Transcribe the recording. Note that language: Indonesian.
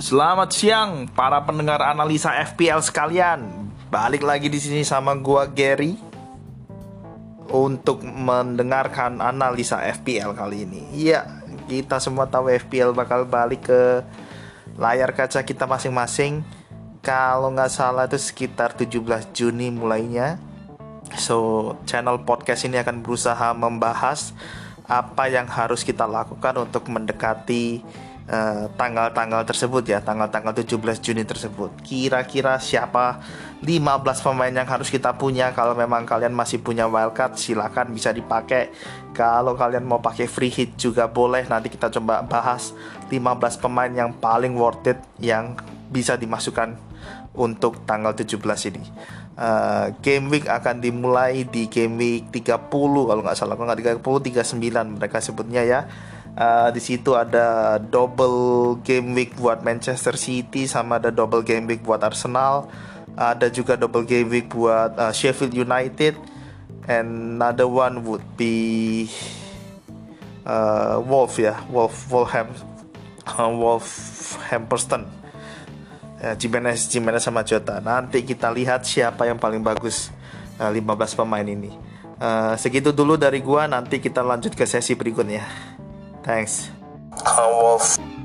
Selamat siang para pendengar analisa FPL sekalian. Balik lagi di sini sama gua Gary untuk mendengarkan analisa FPL kali ini. Iya, kita semua tahu FPL bakal balik ke layar kaca kita masing-masing. Kalau nggak salah itu sekitar 17 Juni mulainya. So, channel podcast ini akan berusaha membahas apa yang harus kita lakukan untuk mendekati tanggal-tanggal uh, tersebut ya, tanggal-tanggal 17 Juni tersebut. Kira-kira siapa 15 pemain yang harus kita punya kalau memang kalian masih punya wildcard silakan bisa dipakai. Kalau kalian mau pakai free hit juga boleh. Nanti kita coba bahas 15 pemain yang paling worth it yang bisa dimasukkan untuk tanggal 17 ini. Uh, game week akan dimulai di game week 30 kalau nggak salah kalau nggak 30 39 mereka sebutnya ya Uh, di situ ada double game week buat Manchester City sama ada double game week buat Arsenal. Ada juga double game week buat uh, Sheffield United. And another one would be uh, Wolf ya, Wolf Wolfham uh, Wolverhampton. Ya, Jimenez, Jimenez sama Jota. Nanti kita lihat siapa yang paling bagus uh, 15 pemain ini. Segitu dulu dari gua, nanti kita lanjut ke sesi berikutnya. Thanks. Wolf.